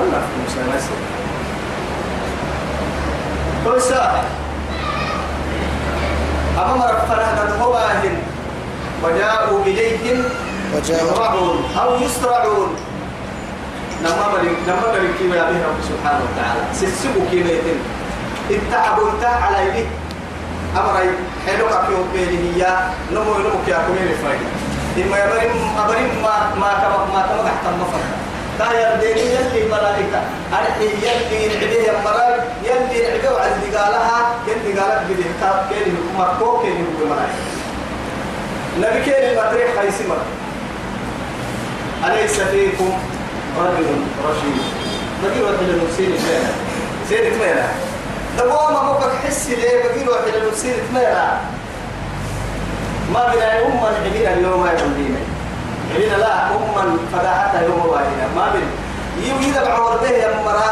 ولا في مسلمة توسا أما مرفنا قد هو وجاءوا إليهم يسرعون أو يسرعون لما بلي لما بلي كيما يا رب سبحانه وتعالى؟ سسبوا كيما يتم. اتعبوا انت على يدي. أمر حلو كيو بيني هي. نمو نمو كيا كمين فايدة إما يبرم أبرم ما ما كما ما كما تحت المفرد. تا يرديني يلي ملائكة. أرحي يلي نعبيه يا مراي يلي نعبيه وعد دقالها يلي قالت بدي كاب كيني مركو كيني ملائكة نبي كيني المطريح خيسي مرة أليس فيكم رجل رشيد؟ بقي واحد المسير فينا سيرة ميلا دوام أبوك حسي ليه؟ بقي واحد المسير ميلا ما بنا أم عبينا اليوم يعملين عبينا لا أم فداحتها يوم واحدة. ما بنا يو إذا بعور به يا مرا.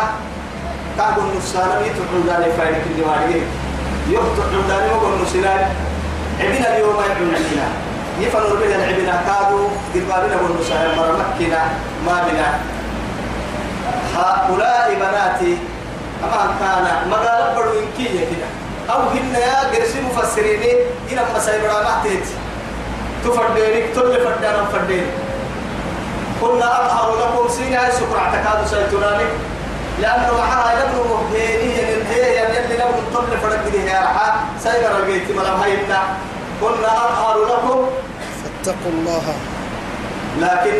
تعبوا النسانة يتوحوا داني اللي ما يقطعوا داني مقول نسانة عبينا اليوم يعملين يفنوا بها العبنا كادوا قربابنا والمساهم مرمكنا ما بنا هؤلاء بناتي. أما كان مقالب بدو إنكي كده. أو هن يا قرسي مفسرين. إن أما سيبرا محتيت تفردينك تل فردانا فردين قلنا أظهر لكم سينا سكر اعتقاد سيتنانك لأنه معها يبنو مهديني ينهي يلي لبن طل فرق دي يا رحا سيبرا القيت ملام هيبنا قلنا أظهر لكم. فاتقوا الله. لكن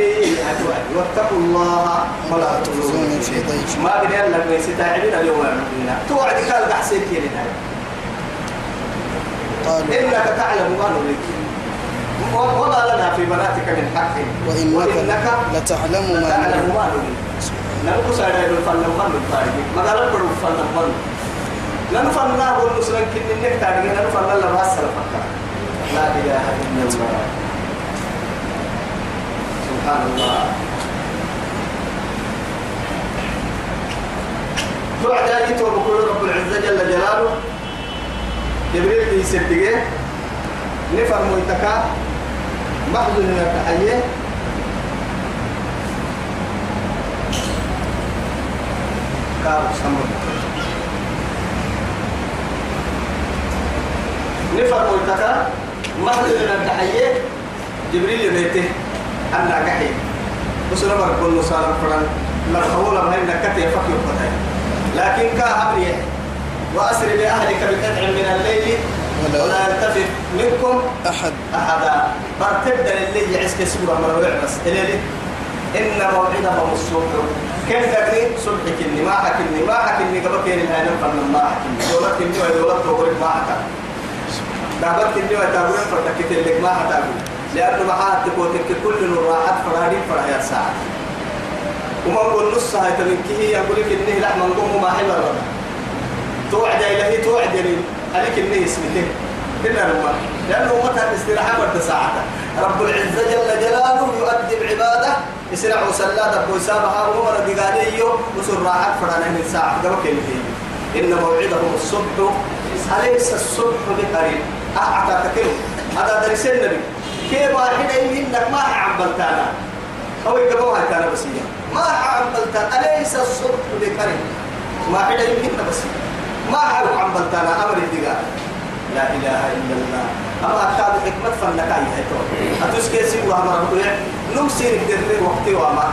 واتقوا الله. ولا تخزون في ضيف. ما بدي لك ليس تعبين اليوم المؤمنين توعد قال بحسين قالوا إنك تعلم ما نريد. وما لنا في بناتك من حق وإنك, لتعلم ما تعلم ما ننقص على الفن من الطارق ما قال لك الفن من ننفنا والمسلم كن إنك تعلم ننفنا الله بس لا إله إلا الله سبحان الله بعد أن بكل رب العزة جل جلاله جبريل يسدقه نفر ميتكا محزن يتحيه كاب سمر نفر ميتكا محزن يتحيه جبريل يبيته. أنا قحي بس نمر كل سالم فرن لا خول ما هي نكتة يفكر فتاي لكن كهبري وأسر بأهلك بقطع من الليل. ولا- يلتفت منكم أحد. أحدا. برتبدا الليل يعسك سورة مروع بس. إليلي إن موعدهم الصبح. كيف تدري صبح كني ما حكني ما حكني قبل كين الآن فمن ما حكني. دولت كني ودولت تقول ما حكا دابت كني وتقول فتكت لك ما حتقول لأنه معاه تقولك كل الراحات فرادين فرايات ساعة. وما نقول نص هاي تبكي هي يقول لك إنه لحم نقوم ما حلو الرضا توعد إلهي توعد لي عليك إنه اسمته كنا نما لأنه أمتها استراحة برد ساعة رب العزة جل جلاله يؤدب عباده. يسرع سلادة بوسابها ومر دقاليه وسر راحت فرنا من ساعة. كلمة إن موعدهم الصبح. أليس الصبح بقريب؟ أعطى تكلم هذا درس النبي كيف واحد إنك ما عبلتانا أو يقبوها كان بسيا ما عبلتانا أليس الصبح بقريب؟ ما حدا يمكن ما حلو عبلتانا أمر الدقال لا إله إلا الله. أما أكاد حكمة فنكاي هيتو. أتوس كيسي وهم ربنا نمسي نقدر وقتي وما.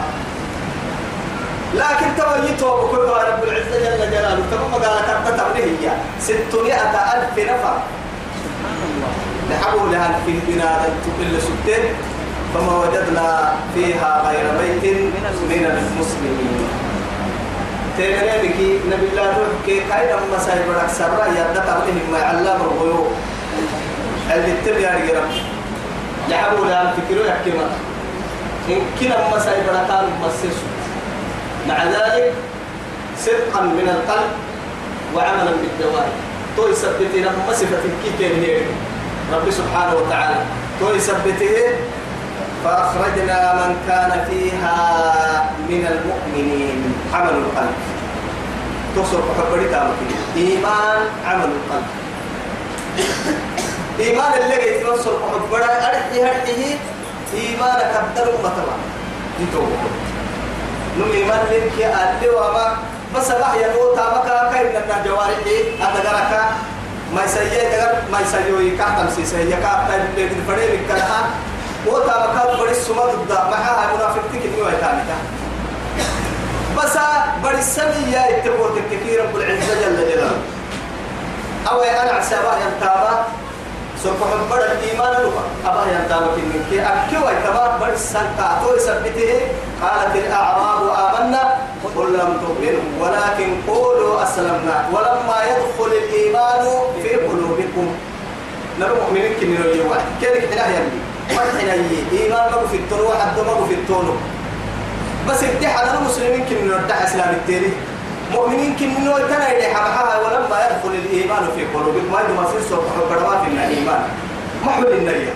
لكن تويتو بكل رب العزة جل جلاله. تمام قال كرت تبنيه ستمائة ألف نفر. لحقوا لها في بنادا تقل ستين فما وجدنا فيها غير بيت من المسلمين. تيمنا بكي نبي الله نوح كي قايد أما سايب لك سرا يبدأ تبليه ما علم الغيوب اللي تبي أرجع يحبوا لها الفكر يحكمها إن كنا أما سايب لك مسيس مع ذلك صدقا من القلب وعملا بالجوارح تو يثبتي لما صفة كي رب سبحانه وتعالى تو يثبته فأخرجنا من كان فيها من المؤمنين عمل القلب تصر حبري تامك إيمان عمل القلب إيمان اللي يتنصر حبري أرحي هرحيه إيمان كبدر مطلع يتوب نمي من لك اللي وما بس بقى يقول تامك كاين لنا جوارحي أتقرك ما يسيي تقر ما يسيي كاتم سيسي كاتم لكن فريق كلها وتامك بدي السما ضد معها منافق تكني ويتامك بس بدي السمية يتقول كثير رب العزة جل جلاله. أو أنا عسابة ينتابه. سوف حبر الإيمان لها أبا ينتابك إنك أكيو يتبع بر السنكا تور سبته قالت الأعراب آمنا. قل لم تؤمنوا ولكن قولوا أسلمنا. ولما يدخل الإيمان في قلوبكم. نرى مؤمنين كنيرو يوعد كيف حنا يلي. ما حنا إيمان ما في التنو حد ما في التنو بس اتحاد المسلمين كنيرو ارتاح إسلام التالي مؤمنين كنو تنا إلى حمحها ولما يدخل الإيمان في قلوبكم ما يدوم في سوق حبرات في الإيمان. ما حول النية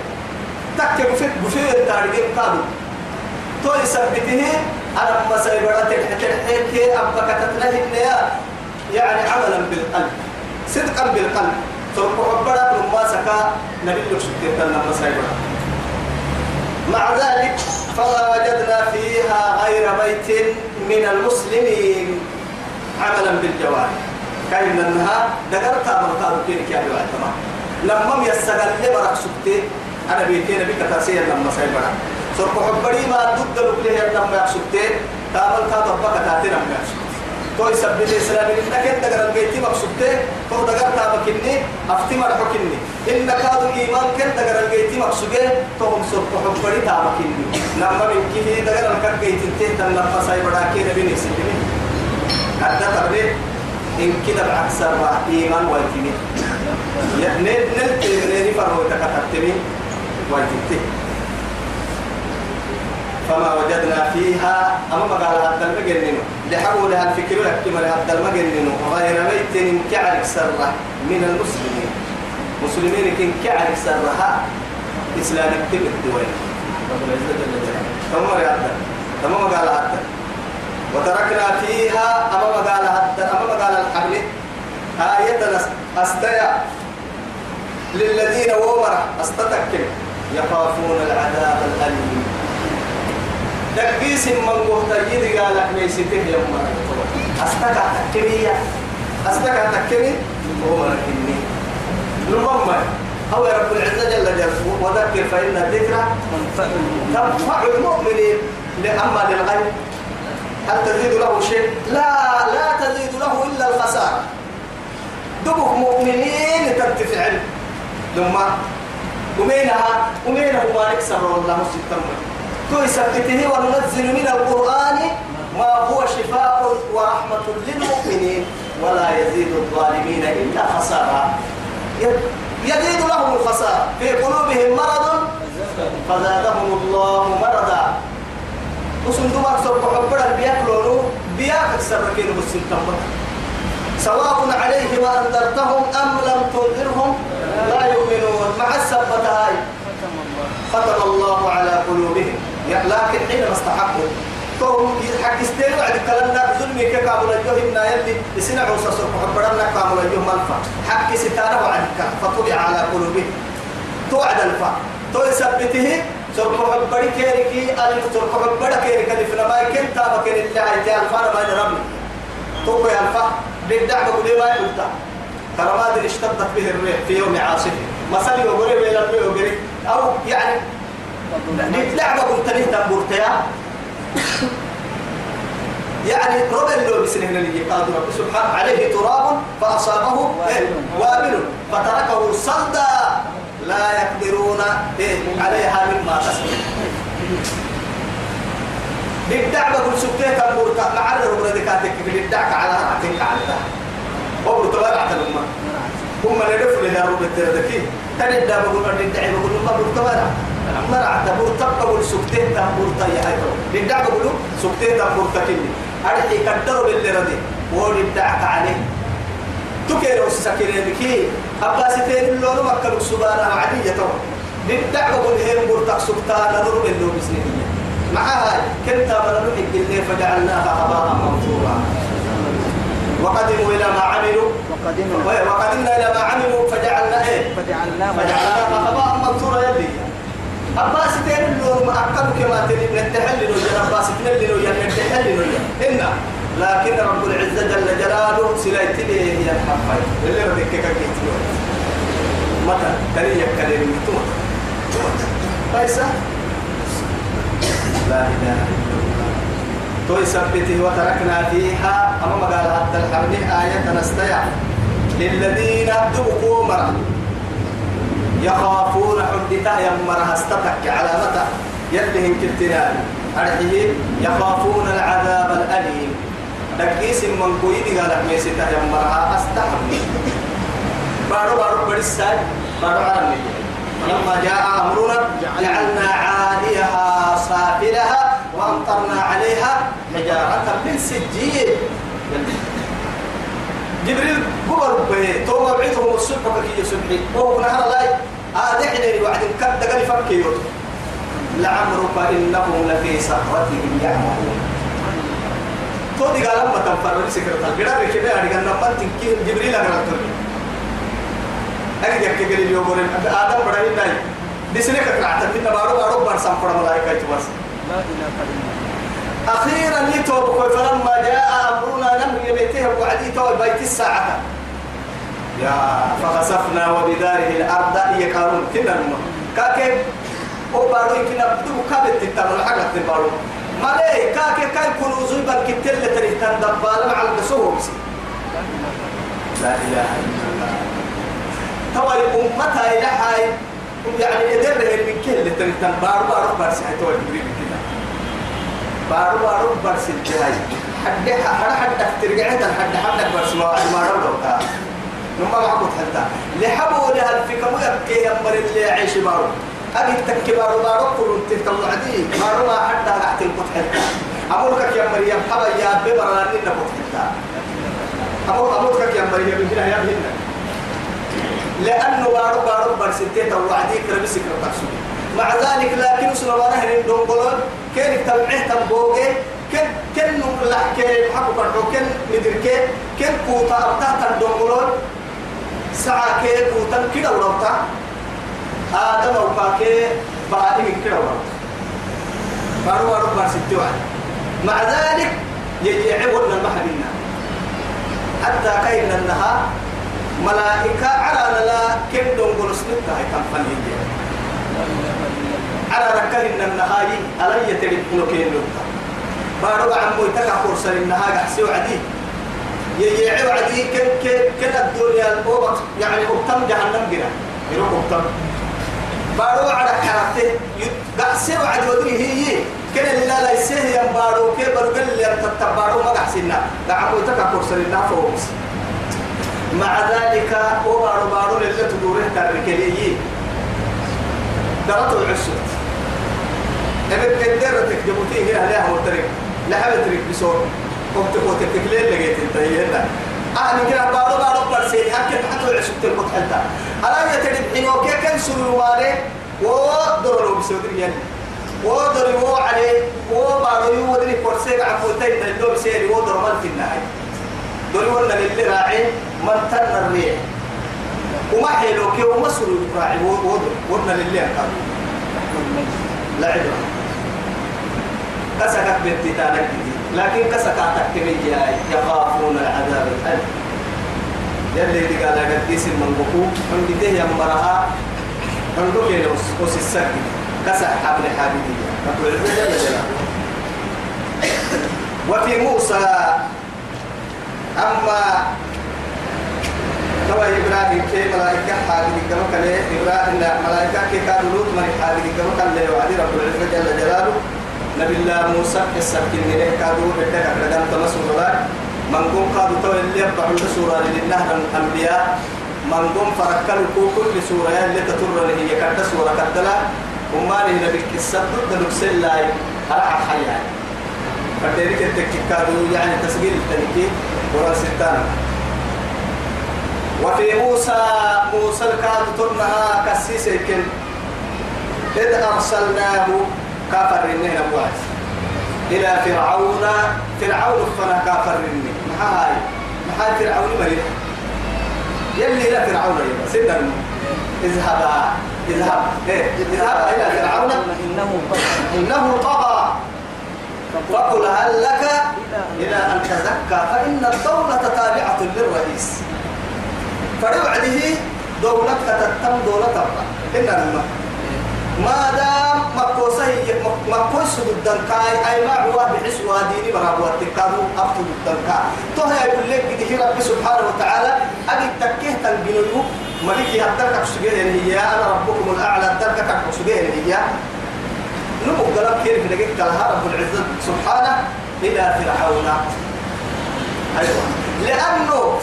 تكتب في بفير التاريخ قالوا تو يثبته أنا ما سيبرات الحكي أبقى تتنهي النية يعني عملا بالقلب صدقا بالقلب. سوق حبرات لما سكا نبي لك شكرا لما سيبرات مع ذلك فما وجدنا فيها غير بيت من المسلمين عملا بالجوارح. كاين انها دقرت أمر قالوا كيف كان تمام لما يستغل لبرك سكتي أنا بيتين بك تاسيا لما سيبرا سوف حبري ما ضد له لما يسكتي تامل كاتب بك تاتي لما يسكتي تو يسبب الاسلام انك انت دقر البيت مقصودته تو دقر تابك اني افتي مرحك اني ان كادوا ايمان كن دقر البيت مقصوده تو هم سوف حبري تابك اني لما كيه دقر الكبيت انت لما سيبرا كده بني سيبني حتى تبريد إن كده بعكس الراح إيمان وايتمي نل نل نل فرو تكتبتمي وايتمي فما وجدنا فيها. أما ما قال هذا المجنن. لحقوا لها الفكر يحكم لها هذا المجنن. غير بيت كعرك سرة من المسلمين. مسلمين كن كعرك سرها. إسلام كتب الدوين تمام يا هذا تمام قال هذا. وتركنا فيها. أمام قال حتى أمام قال الحبل آية أستيا. للذين ومر. أستتكم يخافون العذاب الأليم. تكبيس من قهتجد قال لك ميسيته يوم أستكع تكمية أستكع تكمي ومر كني المهم هو رب العزة جل جلاله وذكر فإن الذكرى تنفع المؤمنين لأما للغيب هل تزيد له شيء؟ لا لا تزيد له إلا الخسارة. دبك مؤمنين ترتفع لما ومينها ومينه ما نكسر الله تو يثبته وننزل من القرآن ما هو شفاء ورحمة للمؤمنين ولا يزيد الظالمين إلا خسارة. يزيد لهم الخسارة. في قلوبهم مرض فزادهم الله مرضا. وسن دماغ سوف حبر البياك لونو. بياك أكثر ركين مسلم تنبت سواء عليهم أنذرتهم أم لم تنذرهم لا يؤمنون. مع السبت هاي. ختم الله على قلوبهم. لكن حين استحقوا توم حق استيلوا عند الكلام ده ظلمي كقابل الجوه من يلي يسنع وسوس حبرنا قابل الجوه ملفا. حق ستانه وعدك فطبع على قلوبهم. توعد الفا. تو يثبته سرق حبري كيركي ألف سرق حبري كيركي ألف لما يكن تابا كين اللي عايتي ألفا ما ينرمي توقع ألفا بالدعم بقولي ما يقولتا. كرماد اشتدت به الريح في يوم عاصف مثلا يقولي بين وقري أو يعني قلت له تنبورتيا يعني ربع لو بسنه اللي قال رب سبحانه عليه تراب فأصابه وابل. فتركه صلدا. لا يقدرون عليها مما كسبوا. بالدعوة كل سكتة تنبورتا مع الرب ردكاتك بالدعك على رأتك. الأمة هم اللي دفعوا لها رب التردكي تندى بقول أن الدعي بقول ما برت برع مرعت برت بقول سكتة تنبورتا يا هاي. بالدعوة بقولوا سكتة تنبورتا كني أرحي كدروا باللي ردي وللدعك عليه. تكيرو سكينة بكي. أباسي اللون مكة سبحانه عدية تو بالدعوة بالهم برتك سكتان نور باللو بسنية مع هاي. كنت نحق اللي فجعلناها هباء منثورا. وقدموا إلى ما عملوا. وقدمنا. وقدمنا إلى ما عملوا فجعلنا إيه؟ فجعلناه فجعلناها هباء منثورا يلي. أباسي اللون أكل كما تلي نتحلل وجن أباسي تنلل وجن نتحلل وجن لكن رب العزة جل جلاله سلايتي هي الحفاي اللي ردك كيف متى؟ تريد كلمة توت ليس لا إله إلا الله. توي سبته وتركنا فيها. أما قال حتى الحرب آية نستيع للذين دبقوا مرة. يخافون حدته يمرها استتك على متى يدهم كالتنال أرحيه يخافون العذاب الأليم. دقيس من قويني قال ميسيتا يمرها استحب بارو بارو برسال. بارو عرمي. لما جاء أمرنا جعلنا عاليها سافلها وأمطرنا عليها حجارة من سجيل. جبريل بقر به تو موعدهم الصبح كي يصبحي وهو نهار لا آدحنا وعد كد قال فكي لعمرك إنهم لفي سكرتهم يعمهون. تو دي قال ما تنفر سكرت الجرا بكده أدي كان نمبر تنكي جبريل أقرأ تقول أكيد يحكي قال اليوم آدم بدأ يناي دي سنة كترعت في نبارو بارو برسام فرما ملاك يتواس لا إله إلا الله. أخيرا لتوب فلما جاء أمرنا لم يبيته وعدي تو بيت الساعة. يا فخسفنا وبداره الأرض هي كانون كنا كاكي أو بارو يمكن ابدو كابت تتابع حاجة تبارو. ما ليه كاكي كاي كنوزوي بالكتل تريتان دبالة مع البسوه بسي لا إله إلا الله. توي أمتها إلى هاي يعني إدرة من كل تريتان بارو بارو بارسي توي جبريل كده. بارو بارو بارسي الجهاي حد حد حد ترجع حد حد حد بارسي ما ما رو نما معكم حتى لحبوا لها الفكر يبكي يمر اللي يعيش بارو. أجي تكبر بارو كل تهتم عدي. بارو ما حتى تحت القط حتى أمرك يا مريم حبا يا ببر لأني نقط حتى أمر أمرك يا مريم هنا يا هنا لأنه بارو بارو برسنتي توعدي كربسك رتقسو مع ذلك لكن سنوانا هنين دونقلون كان تبعه تنبوغي كن كن نملح كن حقو كرحو كن ندركي كن كوتا أبتا تندونقلون ساعة كي كوتا كده ورطا آدم أو باكي بعد من كده ورطا بارو بارو برسنتي مع ذلك يجي عبرنا المحبنا حتى كاين النهار ملائكة على لا كم دون قرص نتا هاي كم فني على ركال إن النهاي على يتريد نكين نتا بارو عمو يتكا فرصة النهاي حسي وعدي. يجي وعدي كن كن كن الدنيا الأوبك يعني أبتم جهنم جرا. يروح أبتم. بارو على حركته قحسي وعدي ودري هي كن لا لا يسيه يم بارو. كي بارو قال لي تتبارو ما قحسينا عمو يتكا فرصة النهاي فوق مع ذلك هو بارو اللي تدوره تركلي درت العسر ابد قدرتك جبوتي هنا عليها مرترك لا حبت ترك بسور قمت قوت التكليل لقيت أنت هنا. أهل كده بارو بارو برسي حكي حتى العسر تلقط حتى ألا يترك حينو كي كان سلواني ودروا بسودري يعني. ودروا عليه وبارو يودري فرسيك عفوتين تلدو بسيري ودروا من في النهاية دول ولا اللي راعي من تن الريح. وما حلو كي وما سلو راعي ودنا للي قال لا عبرة كسكت بنتي تانك لكن كسكت تكمي يخافون العذاب الأليم. يلي دي قال لك ديس المنبوكو من بده يمرها من دو كيلو وس السك كسح حبل حبيبي. وفي موسى. أما توا إبراهيم كي ملائكة حاجة كما كان إبراهيم ملائكة كي كانوا لوط من حاجة كما كان له وعدي رب العزة جل جلاله. نبي الله موسى السبت اللي كانوا بدك أقدام تمسوا الله من قوم قادوا تو اللي يبعوا سورة لله الأنبياء. من قوم فركلوا كل سورة اللي تطر له هي كذا سورة كذا وما له نبي القصة ضد نفسه لا على حياة. فديرك التكيكادو يعني تسجيل التنكي ورا ستان. وفي موسى موسى الكاد ترنها كسيس كن. إذ أرسلناه كافر إنه نبواس إلى فرعون فرعون فنا كافر إنه محاي محاي فرعون مريح يلي إلى فرعون يبقى. سيدنا اذهب اذهب. إيه اذهب إلى فرعون. إنه طغى. إنه طغى. فقل هل لك إلى أن تزكى؟ فإن الدولة تابعة للرئيس. فلوعده دولة تتم دولة تبقى إن الماء ما دام مكوسه مكوس قدام كاي؟ أي ما هو بحس واديني برا هو تكادو أفتو قدام كاي. تو هي يقول لك كده رب سبحانه وتعالى. أجي تكيه تنبينه. ملكي هدرك سجين هي. أنا ربكم الأعلى هدرك سجين هي. نمو قلب كيف لقيت رب العزة سبحانه إلى فرعون.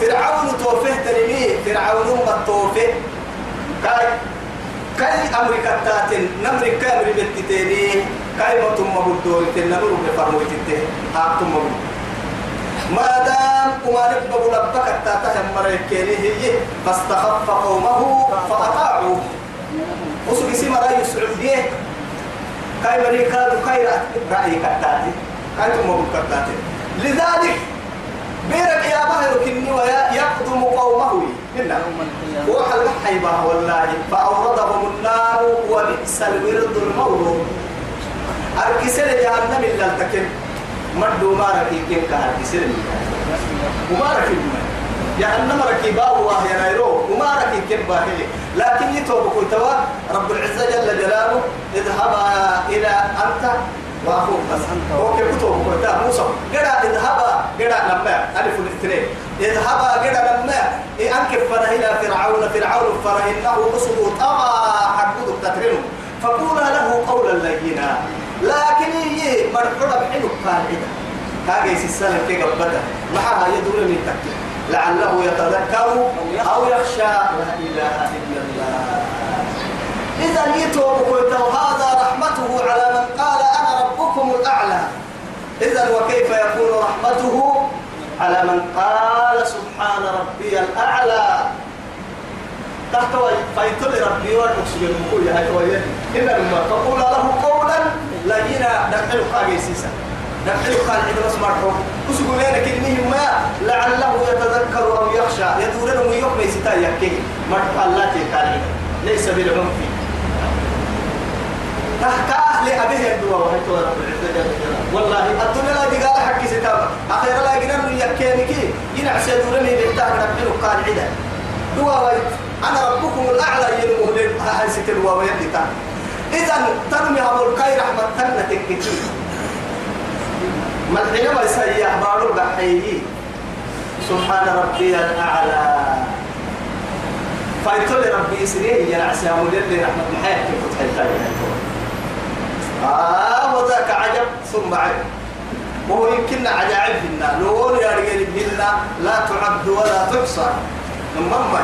فرعون توفيه تنمي فرعون ما توفيه. كاي كاي أمريكا تاتن نمرك كامري بتتيني كاي ما تم بدوري تنمر بفرموي تتيه هاكتم مبود ما دام أمانك بقول لبك تاتها مريكيني هي فاستخف قومه فأطاعوه. وسوق سيما رأي السعودية كاي مري كادو كاي رأي كتاتي كاي تم كتاتي لذلك بيرك يا بهر كني ويا يقدم قومه. هنا وحل حيبه والله. فأوردهم النار وبئس الورد المورود أركسل جهنم إلا التكن. مدو مارك كيف كهركسل مبارك جهنم ركيبا وهي نيرو وما كيف باهي. لكن يتوب كنتوا رب العزة جل جلاله اذهبا إلى أنت. وأخوك بس هو كيف كتب كنتا موسى قرا اذهبا قرا لما ألف الاثنين اذهبا قرا لما أنكف فره إلى فرعون فرعون فره إنه أصبه طغى حقود تترنه فقولا له قولا لينا لكن هي مرحبا بحلو قاعدة هذا السنة كي قبضة معها يدور من تكتب لعله يتذكر أو يخشى لا إله إلا الله إذا يتوب قلت هذا رحمته على من قال الأعلى إذا وكيف يكون رحمته على من قال سبحان ربي الأعلى؟ تحت فيتل ربي والمقصود المقول هاي إن لما فقول له قولا لينا. نحن قاقي سيسا. نحن قال عندما سمعته وسقوا لنا كلمه ما لعله يتذكر أو يخشى. يدور له يوم يستا يكيه مرحبا الله كان ليس بالعنف. تحت أهل أبيه الدواء وحيث رب العزة جل جلاله. والله الدنيا لا دقال حق ستاب أخيرا لا جنان يكينك ينعس يدورني بيحتاج نبحر قال عدا دواء أنا ربكم الأعلى يلمه لهاي ست الواو يدي إذا تنمي أبو الكاي رحمة تنتك كتير ما حينما يسيح بارو بحيه سبحان ربي الأعلى. فايتول ربي ينعس يا مولي رحمة الحياة. كيف تحتاج آه وذاك عجب. ثم عجب. وهو يمكن عجائب فينا لون يا رجال لا تعد ولا تحصى. نمما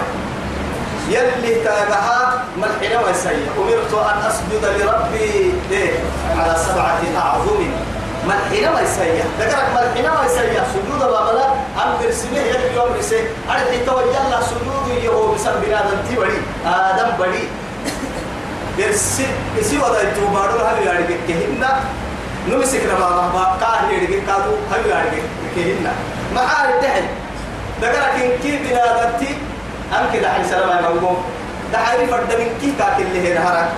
يلي تابها ملحنا ويسيء أمرت أن أسجد لربي إيه على سبعة أعظم. ملحنا ويسيء ذكرك ملحنا ويسيء سجود بابلا أمر سمه يلي يوم رسي أرحي توجه الله سجود يهو بسم بنادم تبري آدم بري برسي إسي وضع التوبارو هل ياري كهنا نمسك ربا ما كاه ياري كادو هل ياري كهنا ما عارف تحت ذكرك إن كي بنادم تي أم كده حي سلام يا مقوم ده حي فرد من كي كاك اللي هنا هرا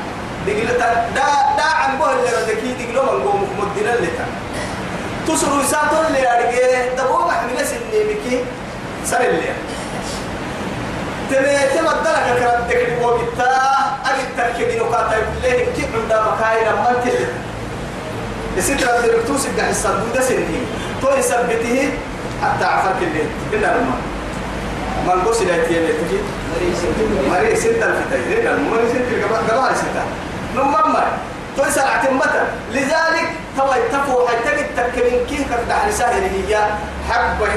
دقيل تا دا دا عن بول اللي ردكي دقيلو مقوم مدينة اللي تا تسرو يساتو اللي أرجع ده هو محمل سني مكي سر اللي تبي تبدلك كرد دقيل بو بتا أجد تركي نقاط اللي كي عند مكاين ما تلي السترة الدكتوس قاعد يصدق ده سني تو يثبته حتى عفرك اللي كنا لما. من قص لا تيجي تجي مري ستة. الفتاة. لأن مري ستة. قبل قبل ستة نمم توي سرعة متى. لذلك توا يتفو حتى تكمن كيف كفدا رسالة هي حبه.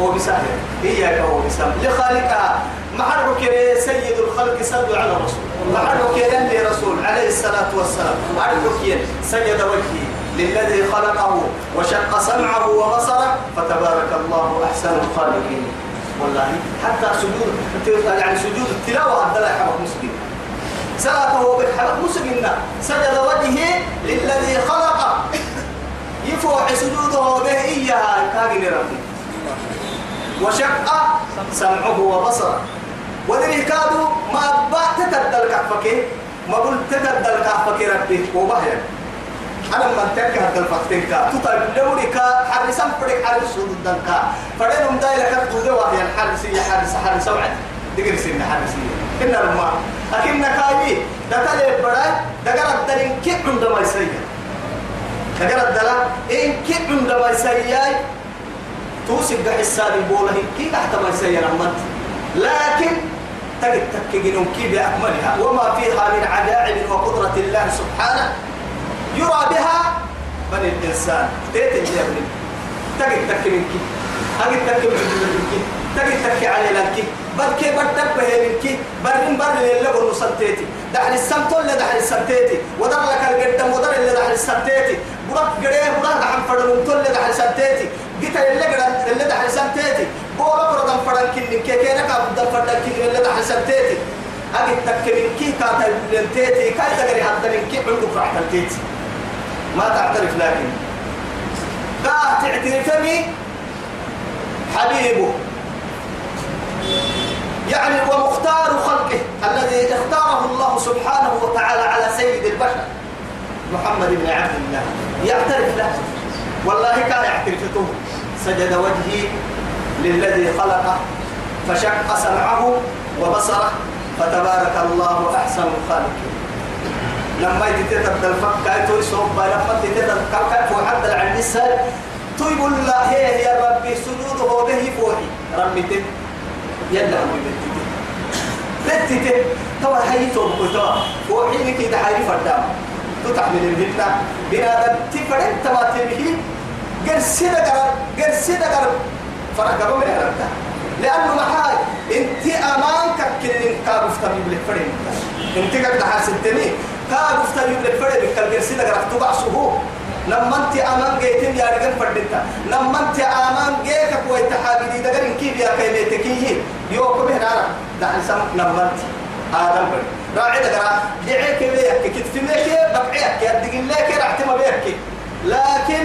هو بسهل هي هو بسهل لخالقها محرك سيد الخلق صلوا على الرسول. محرك لي رسول عليه الصلاة والسلام. محرك سيد وجهه للذي خلقه وشق سمعه وبصره. فتبارك الله أحسن الخالقين. والله حتى سجود يعني سجود التلاوة عبد الله حبك مسلم. صلاته بالحبك مسلم سجد وجهه للذي خلقه. يفوح سجوده به إياها. كاغن ربي وشق سمعه وبصره. وذري كادوا ما أبا تتدل كعفك ما قلت تتدل كعفك ربي وبهيا. أنا من تك هذا الفقتين كا. تطلع دوري كا حارسان فريق حارس سود كا. فرينهم دايلا كتبوا دوا هي الحارسية حارس حارس وعد دقر سنة حارسية إن الماء لكن كاي دتل بڑا دقر الدلين كي عندما يسير. دقر الدلا إن كي عندما يسير؟ توسق حسابي بوله كي تحت ما يسير أمت لكن تجد تكجنون كي بأكملها. وما فيها من عجائب وقدرة الله سبحانه. يرى بها بني الإنسان. تيت يا ابني تجد تكي منك تجد تكي منك تجد تكي على لك. بل كي بدب منك برين بر اللي قلنا سنتيتي. دحل السمتون اللي دحل السنتيتي. ودر لك القدم ودر اللي دحل السنتيتي. برك قريه برك دحل فردون اللي دحل سنتيتي. قلت اللي قرن اللي دحل سنتيتي بورا بردن فردن كنن كي كينا كابدن فردن كنن اللي دحل سنتيتي أجد تكي منك كاتا لنتيتي كاي تقري حتى منك عندك راحة تيتي ما تعترف لكن قاه تعترفني حبيبه يعني ومختار خلقه الذي اختاره الله سبحانه وتعالى على سيد البشر محمد بن عبد الله يعترف له والله كان يعترفته سجد وجهي للذي خلقه فشق سمعه وبصره فتبارك الله أحسن الخالقين لما يتتبدل الفك كاي توي صوب لما تتتبدل كاي فو حد عند السال توي يقول لا هي يا ربي سجود هو به فوحي ربي تت يلا هو بتت بتت توا هي توب كتوا فوحي لك إذا حي فدام تتحمل الهنا بنا تفرد توا تبيه قرسنا قرب قرسنا قرب فرق قبل من هربتها لأنه محاي أنت أمانك كل كابف تبي بالفرد أنت قد حاسدتني كابف تبي بالفرد بالكالجرسي لك رحت بعصه. لما أنت أمان جيتم يا رجال فردتا لما أنت أمان جيك كوي تحاجدي دغر إن كيف يا كيميتكيه يوكم هنا ده سم لما أنت آدم بر راعي دغرا دعيك بيك كتف لك بقعك يا دغ لك رحت ما بيك. لكن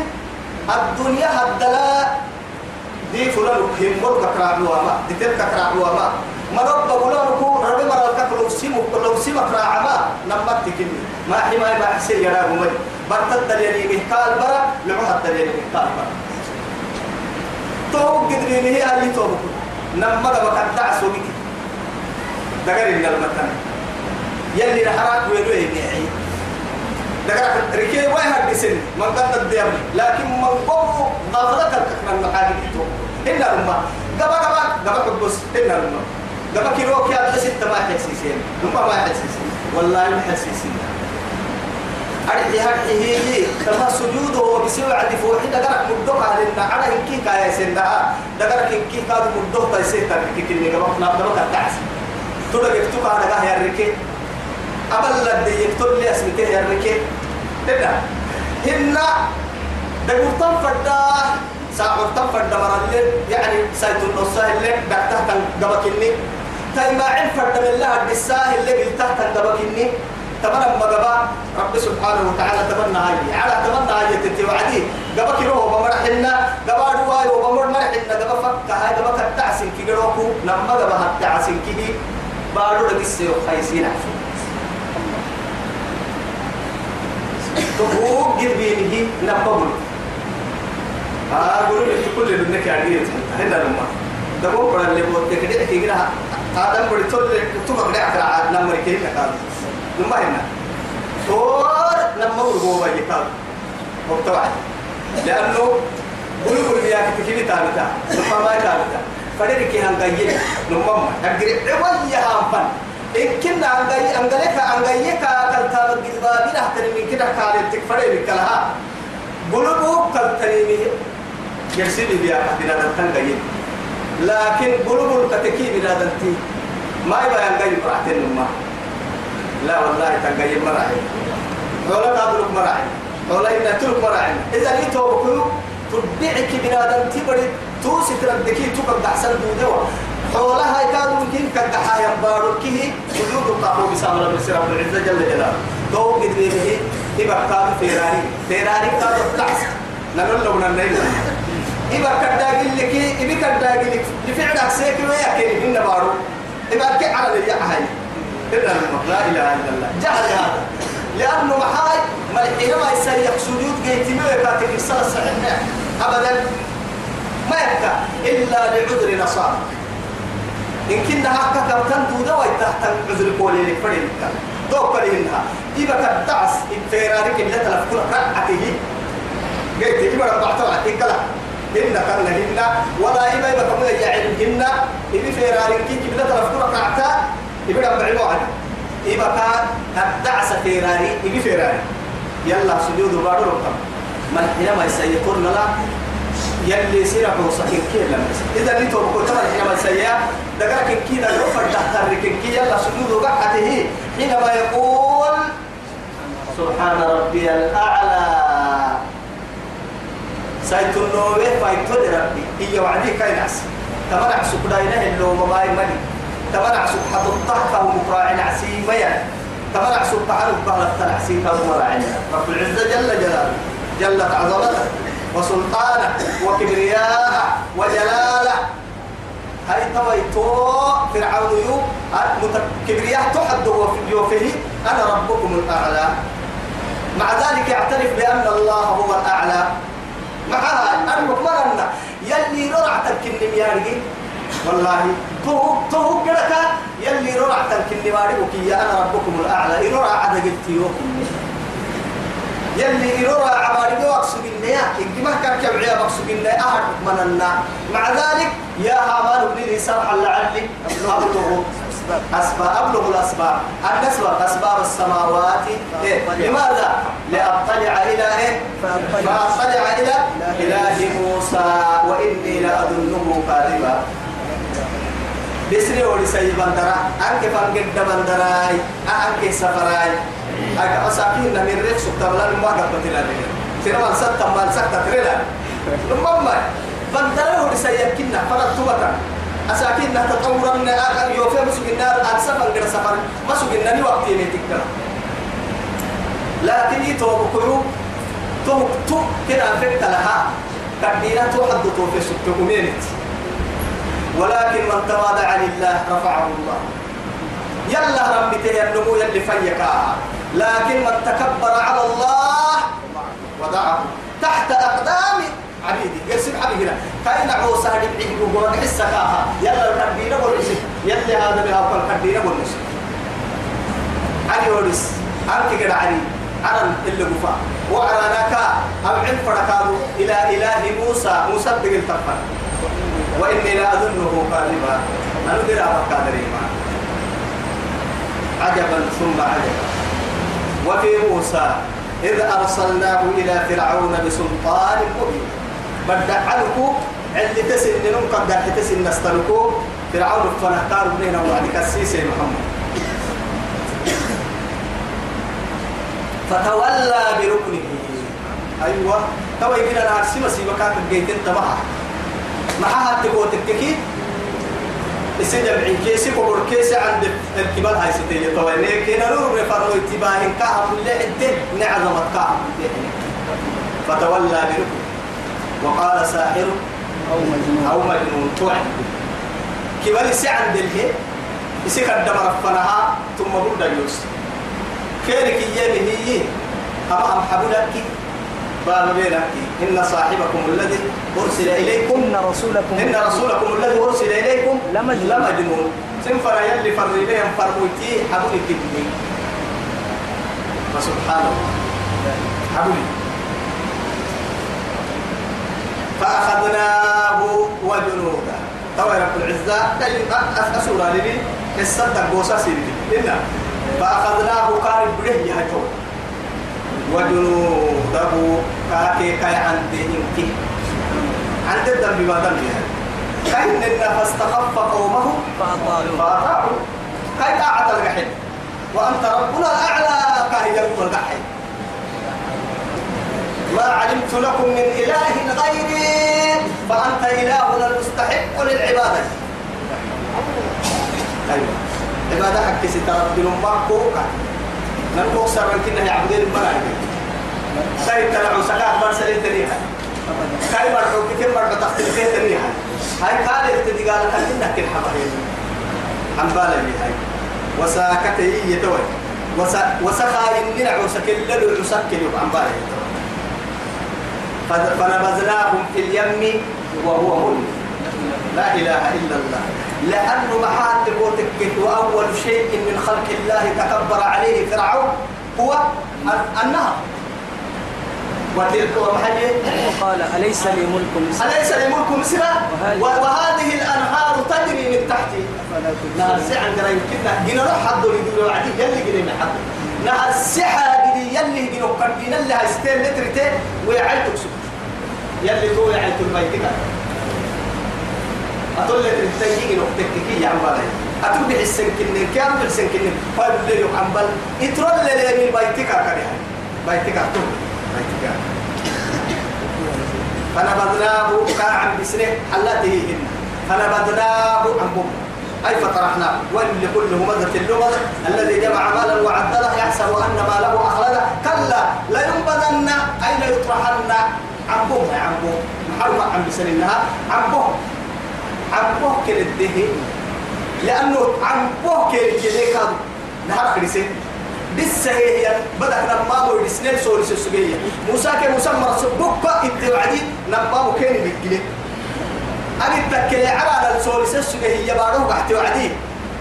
الدنيا هدلا. دي فلان هم مر كراع لوما دي تل كراع لوما مرب بقولون كو ربي مرال كلو سيمو كلو سيمو كراع ما نمت كني ما حماي ما حسين يا رب مدي برتد اليلي مهكال برا لعوها اليلي مهكال برا. تو قدري هي اللي تو نما دا بكن تعسو بك دغر ان المتن يلي رحرات ويلو يبيعي. دغر ركي واي هاد سن من قد الديام لكن من قوم غفلت الكفن المحاجي تو إن الماء قبا قبا قبا قبس إن الماء قبا كيلو كيا انت ما حسيسين نما ما حسيسين والله ما حسيسين أرحي هرحي هي تما سجوده وبسوى عدي فوحي دقرك مدوك على إن على إنكي كايا سنها دقرك إنكي كاد مدوك تيسير تركي كني قبا فنا قبا كتعس تودك يكتوك على قاه يركي أبل لدي يكتب لي اسمته يركي تدا هنا دقور تنفردا ساعة تنفردا مرة يعني سايت النص اللي دكتها قبا كني تايما عين فردا من الله الدساه اللي قلتها قبا كني تمنى مقبا رب سبحانه وتعالى تمنى هاي. على تمنى هاي تتي وعدي. قبا كيلو بمرحنا قبا رواي وبمر مرحنا قبا فك هاي. قبا كتعسن كي لما قبا هتعسن كي بارو لقسي وخيسين عفو تفوق قربينه نبقل آه قولوا لك كل اللي منك عديد هنا لما دبو قرن اللي بوتك دعك يقرأ آدم بڑی تول تبغى دعك على نمر كيف كذا نما هنا طور نما ورغوا يكال مبتوع لأنه بقول بقول يا كتير تابتا نما ما تابتا فدرك هم جاي نما أقدر عوية هم فن إن كنا عن جاي عن جاي عن جاي كا كالتا بالجبابي نحترم من كده كارت تكفر بكلها بقولوا كالتنمي يرسل بيا كدنا نتن جاي. لكن بقولوا كتكي بنا دنتي ما يبغى عن جاي براحتين نما لا والله تنقيم مراعي ولا تدرك مراعي ولا إن تلك إذا لي توبكو تدعك بنادم تبرد توسي تردكي تبقى أحسن دودوا. حولها يكاد ممكن كدحا ينبارو كيه وجود الطابو بسام رب السلام العزة جل جلاله. تو قد بيه إبا كاد فيراري. فيراري كاد التعس نقول له من النيل إبا كداقل لك إبا كداقل لك. لفعلك سيكي ويأكل إن بارو. إبا كي على اللي هاي إلا لا إله إلا الله. جهل هذا لأنه محاي ملحين ما يسيح سجود جيت ما يكاتب الصلاة الصحيحة. أبدا. ما يبكى إلا لعذر نصاب إن كنا حقا كم تودا ويتحت عذر قولي لك فريد دوك فريدها إذا كدعس إبتيرارك اللي تلفكنا كرعته قلت إبا ربعت وعتك هن كان هن ولا إبا إبا كم يعلمهن إبا فيرارك كي كبدا تلفكنا كرعتا إبا ربعي وعد إبا كان كدعس فيراري. إبا فيراري. يلا سجود بارو ركب من حينما يسيطون لا يلي سيرا بوصحين كي لما إذا نيتو بكو تمر حينما يسيا دقاك كي دا يوفر دهتر كي يلا سجود قعته حينما يقول سبحان ربي الأعلى. سايت النوبة فايتو ربي. هي وعدي كايناس تمنع سكداينه اللو مباي مدي تمنع سبحة الطهقة ومقراع عسي ميا تمنع سبحة البهلة تنعسي كالمراعي رب العزة جل جلاله. جلت عظمته. وسلطانه وكبرياءه وجلالة. هاي تويتو فرعون يو كبرياء تحد وفيه أنا ربكم الأعلى. مع ذلك يعترف بأن الله هو الأعلى. معها المكملنا يلي رعتك النميارجي والله تو تو كذا يلي رعتك النميارجي أنا ربكم الأعلى. ان رعت قلتيو يلي يرى عباري وقصد النيا إنك ما كان كبعيا مقصد النيا أهد مننا مع ذلك يا هامان ابن لي سرحا لعلي أبلغ أسباب أبلغ الأسباب النسبة أسباب السماوات إيه؟ لماذا؟ لأطلع إلى إيه؟ فأطلع إلى إله موسى وإني لأظنه كاذبا بسري ولي سي بندرا أنك فانجد بندراي أنك سفراي أك أساكين من ريك سكتر لنا ما قبت لنا من ستة ما سكتة تريلا لما ما بندرا ولي سي يكنا فرد توبتا أساكين تطورا من آخر يوفي مسكنا أنسفا قد سفر مسكنا ني وقت يميتك لكن يتوب كيو تو تو كده فكت لها. كدينا تو حد تو في سكتة ولكن من تواضع لله رفعه الله. يلا ربي تينمو يلي فيكا لكن من تكبر على الله وضعه تحت أقدام عبيدي يرسم عبيدنا كاين عوسى ربعي وقوة حسة كاها. يلا الكردينة والرسل يلي هذا بها وقال الكردينة والرسل علي ورس أنك قد علي. أنا اللي قفا وعراناك أو عن فرقادو إلى إله موسى. مصدق التفر وإني لا أظنه كاذبا أنا درى بقادري ما عجبا ثم عجبا وفي موسى إذ أرسلناه إلى فرعون بسلطان مبين. بدع عنكو اللي تسن نم قد تسن نستلكو فرعون فنختار بنينا وعدك السيسي محمد. فتولى بركنه. أيوة تو يجينا نعرسي مسيبك جيتين تبعها. معها تقول تككي السجن بعين كيسي كبر كيسي عند الكبار هاي ستيجي طبعا كنا نور رفروا اتباه كعب عدت نعظم كعب فتولى بركن وقال ساحر أو مجنون. أو مجنون. توعد. كبار يسي عند الهي يسي قد مرفنها ثم برد يوس كيرك يمي هي أما أم حبلك باب بينك إن صاحبكم الذي أرسل إليكم إن رسولكم إن رسولكم الذي أرسل إليكم لمجنون. لمجنون. سنفر يلي فر إليهم فرموتي حبولي كدني فسبحان الله. حبولي. فأخذناه وجنوده. توا رب العزة أسورة لي الصدق سيدي. إنا فأخذناه قارب بره يهجو وجنوده كاكي كاي عندي إنكي عند الذنب ما ذنب كاين إن فاستخف قومه فأطاعوا. كاي طاعة الجحيم. وأنت ربنا الأعلى. كاي يقول الجحيم. ما علمت لكم من إله غيري. فأنت إلهنا المستحق للعبادة. أيوة. عبادة حق ننبوك سرن كنا يعبدين الملائكة سيد تلعو سكاك برسلين تريها كاي مرحو كتير مرحو تختلفين تريها هاي قال ارتدي قال كان إنك الحبهين عن بالي هاي. وساكته يتوي. وسخى إننا عسك اللي عسك عن بالي فنبذناهم في اليم وهو ملك لا إله إلا الله. لأنه محال تقوتك وأول شيء من خلق الله تكبر عليه فرعون هو النهر. وتلك ومحل وقال أليس لي ملك مصر أليس لي ملك مصر وهذه الأنهار تجري من تحتي نهر سعى قرا يمكننا جينا روح حد يقولوا عدي يلي جينا حد نهر سحا جدي يلي جينا قدينا اللي هستين لترتين ويعيد تكسب يلي تو يعيد الميتك لك التيجي نقطك كي يا عمالي أتوب بحسن كنن كام بحسن كنن فايد لي يوم عمال يترول لي من بيتك كاري بيتك أتوب بيتك فنبذناه كاعا بسنه حلته هن فنبذناه عن بم أي فطرحناه. وإن لكل همزة اللغة الذي جمع مالا وعدله يحسب أن ماله أخلده. كلا لينبذن أين يطرحن عن بم عن بم محرم عن بسنها عن بم بم كالدهي لأنه عن بم كالدهي كان نهار كريسين بس هي بدك نمامو السنين سوري سسجية موسى كي موسى مرسل بكا انت وعدي نمامو كين بيجلي أنا تكلي على السوري سسجية بارو قحتي وعدي.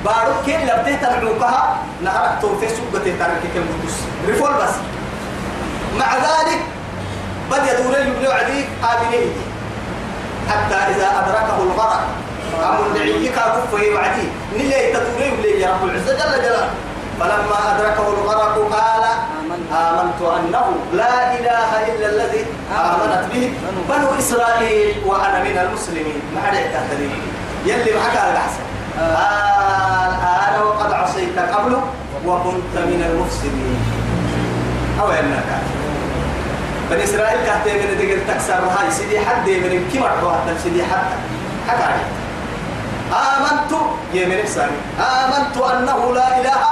بارو كين لبته تنعوكها نهارك توفي سوق تترك كم قدس ريفول بس. مع ذلك بد يدور يبلو عدي آمنين. حتى إذا أدركه الغرق أمر دعيك كفه وعدي. نلي تدور يبلي يا رب العزة. جل جلاله. فلما أدركه الغرق قال آمنت. أنه لا إله إلا الذي آمنت به بنو إسرائيل وأنا من المسلمين. ما حد يعتقد يلي معك على الأحسن الآن وقد عصيت قبل وكنت من المفسدين. أو أنك بني إسرائيل كهتي من دقل تكسر. هاي سيدي حد من كم حتى سيدي حتى حكى آمنت يا من إحساني آمنت أنه لا إله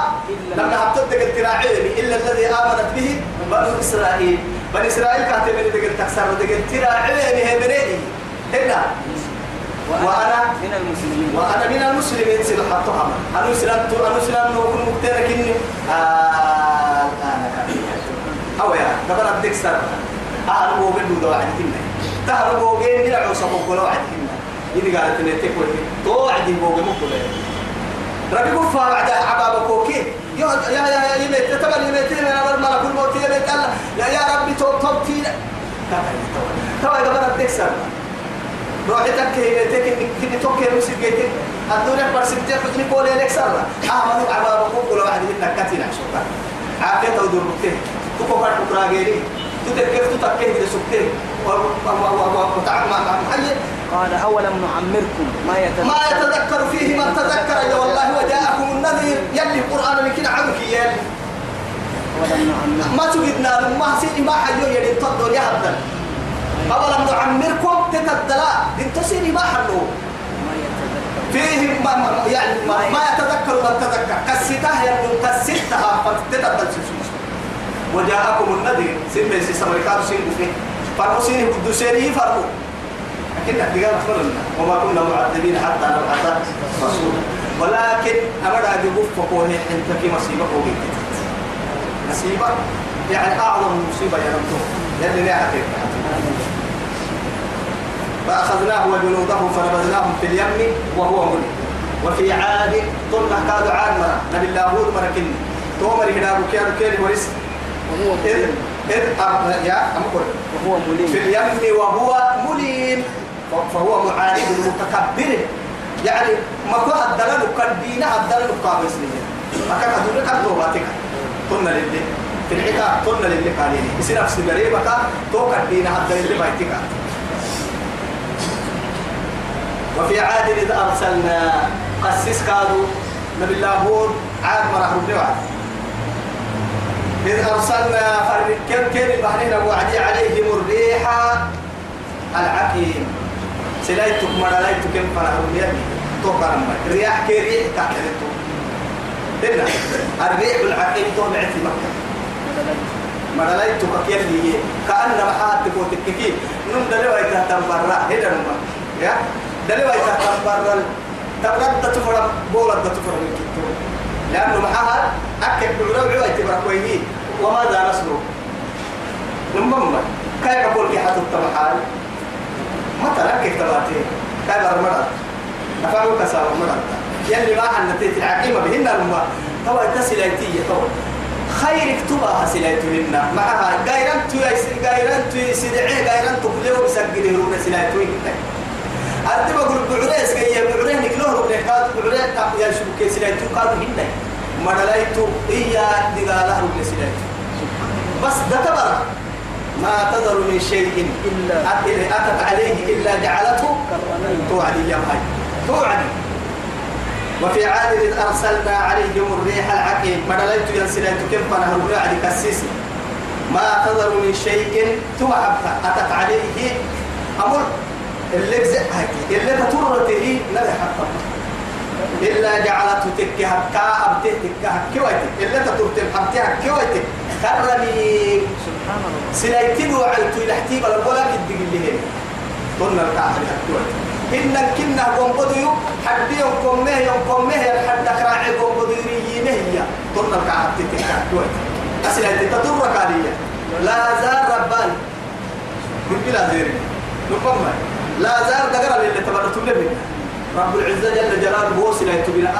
لما حطيت التراعي إلا الذي آمنت به بنو إسرائيل. بني إسرائيل كانت من دقل تكسر دقل تراعي هي مني هنا. وأنا من المسلمين. وأنا من المسلمين. سيد حطها أنا سلمت أنا سلمت. وكن مكترك إني آه الآن أو يا دبر أديك سر أهل بوجين دو واحد كنا تهل بوجين نلعب سبب كل واحد كنا إذا قالت إن تكوي تو عدي بوجين مكتوب ربي كفا بعد عبابك وكي يا يا يا يميت تبر يميت أنا بر ما كل موت يميت الله يا يا ربي تو تو تي تو إذا بدك تكسر روحي تكي تكي كني توكي مسك جيتك الدنيا برسنتين كني كولي لك سر أحمد عبابك كل واحد منا كتير شكرا عافية تكو كارت بكرا غيري تتكيف تتكيف إذا قال أولم نعمركم ما يتذكر؟ ما يتذكر فيه من تذكر إلا والله وجاءكم النذير يلي القرآن لكن عمك نعمركم؟ ما تجدنا ما سيدي ما حيو يلي تفضل يا هبدا أولم نعمركم؟ تتدلا دين تسيني ما حلو ما يتذكر. فيه ما ما يعني ما, ما يتذكر. من تذكر. كسيتها يا كسيتها. فتتدل سلسلة وجاءكم النذير. سين بيسي سمريكاتو سين بفيه فرقوا سين قدوسيني فرقوا لكن احتقال أخبرنا وما كنا معذبين حتى نبعث رسولا. ولكن بفة كونه انت في مصيبة قوية مصيبة يعني أعظم مصيبة يا رب. يلي لا حقيقة فأخذناه وجنوده فنبذناهم في اليم وهو ملك. وفي عاد طلنا كادوا عاد مرة. نبي الله هود مرة كني. تومر هنا بكيان كيري ورس إذ إذ يا وهو في مليم اليم وهو مليم. فهو معاند متكبر يعني ما كو الدلال كدينا الدلال قابس لي ما كان هذول كان دوباتك طلنا للي. في الحكاية طلنا للي قالين يصير نفس الغريبة تو كدينا الدلال بايتك وفي عاد إذ أرسلنا. قسيس كادوا نبي الله هود. عاد مرة وعد إذ أرسلنا فرق كم كان البحرين وعدي عليهم الريح العقيم. سلايتك مرلايتك كم فرق يدي توقع الرياح كي ريح تحت هنا الريح العقيم تو معتي مكة. مرلايتك كيف هي كأن محاتك وتككي نم دلوا يتهتم برا. هنا نم يا؟ دلوا يتهتم برا. تبرد تفرق بولد كتو لأنه معها أكل. بعرو عوي تبرك ويهي. وماذا نصنع نمم كيف أقول كي حتى التمحال مثلا كيف تباتي كيف أرمرت أفعلوا كسار أرمرت يلي ما حنتيت العقيمة بهن لما تو تسليتية تو خير اكتبها سلايتهن معها غيران تو غيران تو سدعي غيران تقلوا بسجله رونا سلايتوين أنت بقول بعريس كي بعريه نكلوه بعريه تاب يا شو كي سلايتو كاد هن. ما دلايتو إيا دقالة سلايتو بس ده ما تذر من شيء إلا أتت عليه إلا جعلته توعدي يا مهي توعدي. وفي عاد إذ أرسلنا عليهم الريح العقيم. ما دليت ينسلت كيف أنا الرعد كسيسي ما تذر من شيء توعد أتت عليه أمر. اللي اللي تطرته لا يحطم إلا جعلته تكي هكا أبته تكي هكي ويتك إلا تطرته حبته هكي ويتك كرمي سبحان الله سلايتين وعلتو لحتي بلا ولا كدق اللي هي. قلنا الكعب الحكوة إن كنا حد يوم مه يوم قوم مه حد أخراع قوم بديو ريينه هي قلنا الكعب تتكعب أسلايتين تطر كالية لا زال ربان قلت لا زيري. نقوم لا زال دقر اللي تبرتوا لنا رب العزة جل جلاله هو سلايتو بلا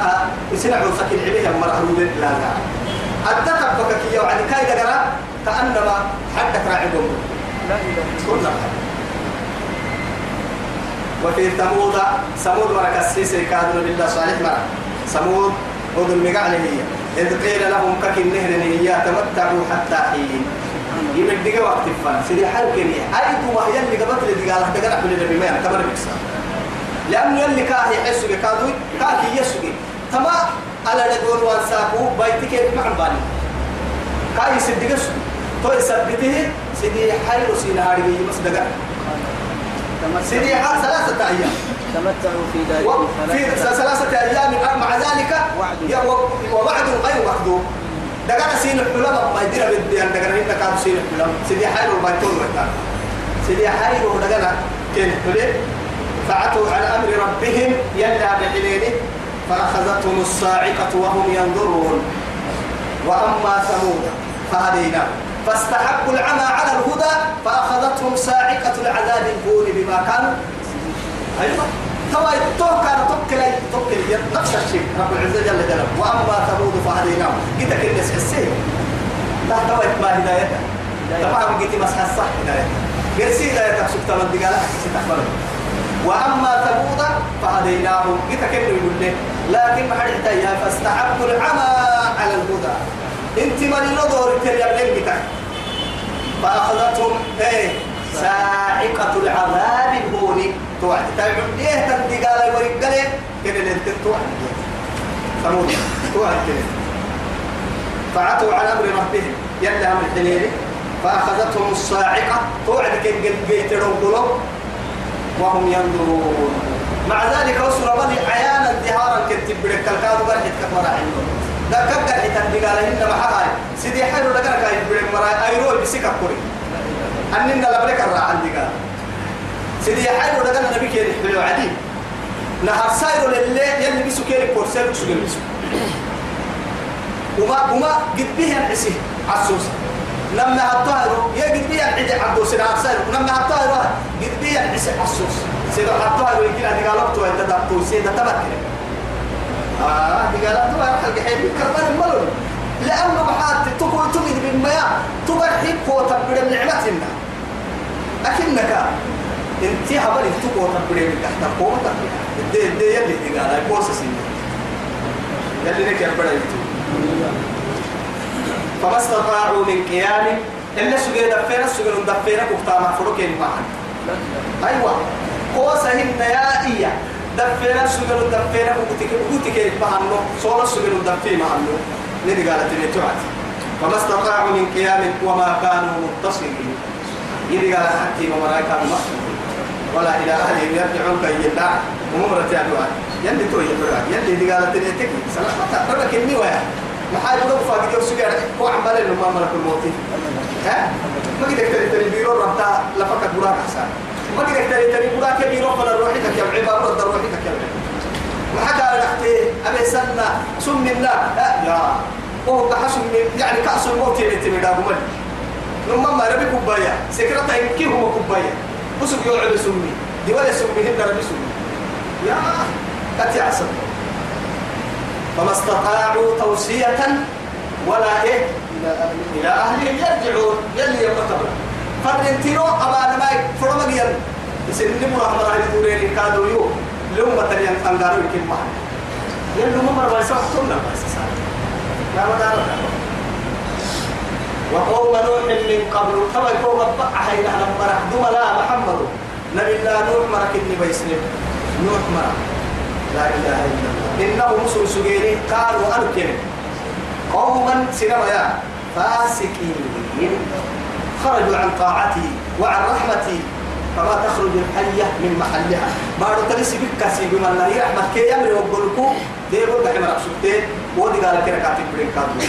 سنع سكين عليه مرحبا لا زال أدتك بكك يا وعد كاي دقرا كأنما حدك راعبهم لا إله وفي ثمود ثمود مرك السيسي كادوا بالله صالح مرك ثمود ود المقعلة هي. إذ قيل لهم كك النهر هي تمتعوا حتى حين. يمدق وقت الفن سيدي حال كنية أي تو هي اللي قبت اللي قال لك دقنا كل اللي بما كبر بكسا لأنه اللي كاه يحسوا كادوا كاه يسوي. تما على نقول وانساقوا بيتك مع بالي. كاه يصدق تو يثبته سيدي حير سينا هاري بس دقنا سيدي حال ثلاثة أيام. تمتعوا في ذلك وفي ثلاثة أيام مع ذلك وعد. و- ووعد غير مكذوب دقنا سين الحلم ما يدير بدي أن دقنا هنا كانوا سين الحلم. سيدي حير البيتون وكان سيدي حير ودقنا كين فعتوا على أمر ربهم يلا بحليله فأخذتهم الصاعقة وهم ينظرون. وأما ثمود فهديناهم فاستحقوا العمى على الهدى فأخذتهم صاعقة العذاب الهون بما كانوا. أيوة. توا تو كان توكل توكل نفس الشيء. رب العزة جل جلاله. وأما ثمود فهديناهم. قلت الناس حسين لا توا ما هدايته طبعا قلت مسح الصح هدايته قرسي هدايتك سبت من ستحفظ وأما ثمود فهديناهم. قلت كنه يقول لي لكن ما حد يا فاستحبوا العمى على الهدى. أنت من نظر تلي بتاعك. فأخذتهم إيه؟ ساعقة العذاب الهون. توعد. تعمل إيه تنتي قال يوريك قال كده اللي أنت توعد. ثمود توعد كده. فعتوا على أمر ربهم. يلا أمر الحليل فأخذتهم الصاعقه توعد كن قيتروا وهم ينظرون. مع ذلك وصل بني عيانا انتهارا كنت بريك الكاد برحت كفر عندهم ده كبر حتى قال إن محاي سيدي حلو لك كاي بريك مرا أيرو بسكك كوري. أننا لبرك الرا عندي قال سيدي حلو لك النبي كيري حلو عدي. نهار سايرو للي يلي بيسو كيري كورسير بيسو وما وما قد به العسي عسوس لما الطاهر يا قد به العدي عبدو سيدي عسير لما الطاهر قد به العسي عسوس سيدي الطاهر يمكن أن قالبتو أنت دبتو سيدي تبكر. آه دي قالت له حلقة حبيب كربان الملل. لأنه بحات تقول تمد بالمياه. تبرحب قوة من نعمتنا. أكنك أنت هبل تقوى تبريد من تحت قوة دي دي يلي دي قال هاي بوسة سنة يلي نك يبرا فما استطاعوا من قيام إلا سجل دفينا سجل دفينا كفتا مفروك معا أيوة. قوة هن يا إيا دفينا سجل دفينا كوتك كوتك بهانو صورة سجل دفي معانو ندي قالت لي توعد فما استطاعوا من قيام وما كانوا متصلين. يدي قال حتى ما مرايك ولا إلى أهلهم يرجعون كي يدع ومرة تعدوا يلي تو يدعوا يلي دي قالت لي تكي. سلامة ربك إني ويا ما حاجة لو فاقد يوسف قال هو عمال إنه ما ملك الموت ها؟ ما قدرت تري تري بيرو ربطا لفكت براك حسان ما قدرت تري تري براك بيرو فلا روحك يا عباد رد روحك يا ما حكى لك أبي سنة سم الله لا. يا. وهو كحسن يعني كأس الموت اللي تمدا بمن لما ما ربي كوبايا. سكرتا يمكي هو كوبايا. بسوق يقعد سمي. دي ولا سمي هنا ربي سمي. يا. كتي عسل فما استطاعوا توصية ولا إيه؟ إلى أهلهم يرجعون يلي يمتبر فرنتينو أبانا ما فرما جيان يسنن مرحمة راهي دورين كادو يو. لهم بتريان أنغارو يكين معنا يلي هم مرة بيسا حصلنا بس لا مدار وقوم نوح من قبل. كما يقوم بقى حين أنا مرح دوما لا محمد. نبي الله نوح مرك إني بيسلم نوح مرك لا إله إلا الله. إنه مسلم سجيني قالوا أركن. قوما سينما يا فاسقين. خرجوا عن طاعتي وعن رحمتي. فما تخرج الحية من محلها. بارو تلسي بك كاسي بما الله. رحمة كي يمري وقلكو دي يقول لك مرأة سبتين ودي قال كنا كاتب برين كاتب.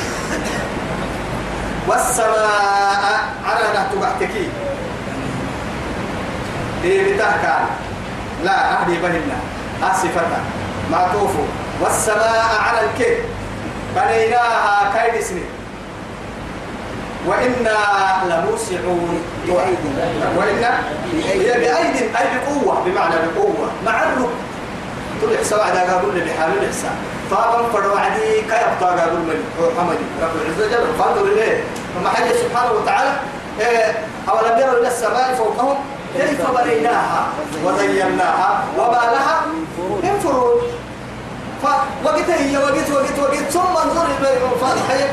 والسماء على نهتو بحتكي دي بتاكا لا أهدي بهنا آسفة. معطوف والسماء على الكيد بنيناها كيد سنين وإنا لموسعون. وإنا هي بأيد أي بقوة. بمعنى بقوة. مع الرب. طلع سواء دا قابل بحال الإحسان. طابا فروا عدي كي أبطى قابل من محمد. رب العزة جل فانظر إليه. فما حاجة سبحانه وتعالى إيه أولم يروا إلى السماء فوقهم؟ كيف بنيناها وزيناها. وما لها من فروج. فوقت هي وقت وقت وقت. ثم انظر فالحية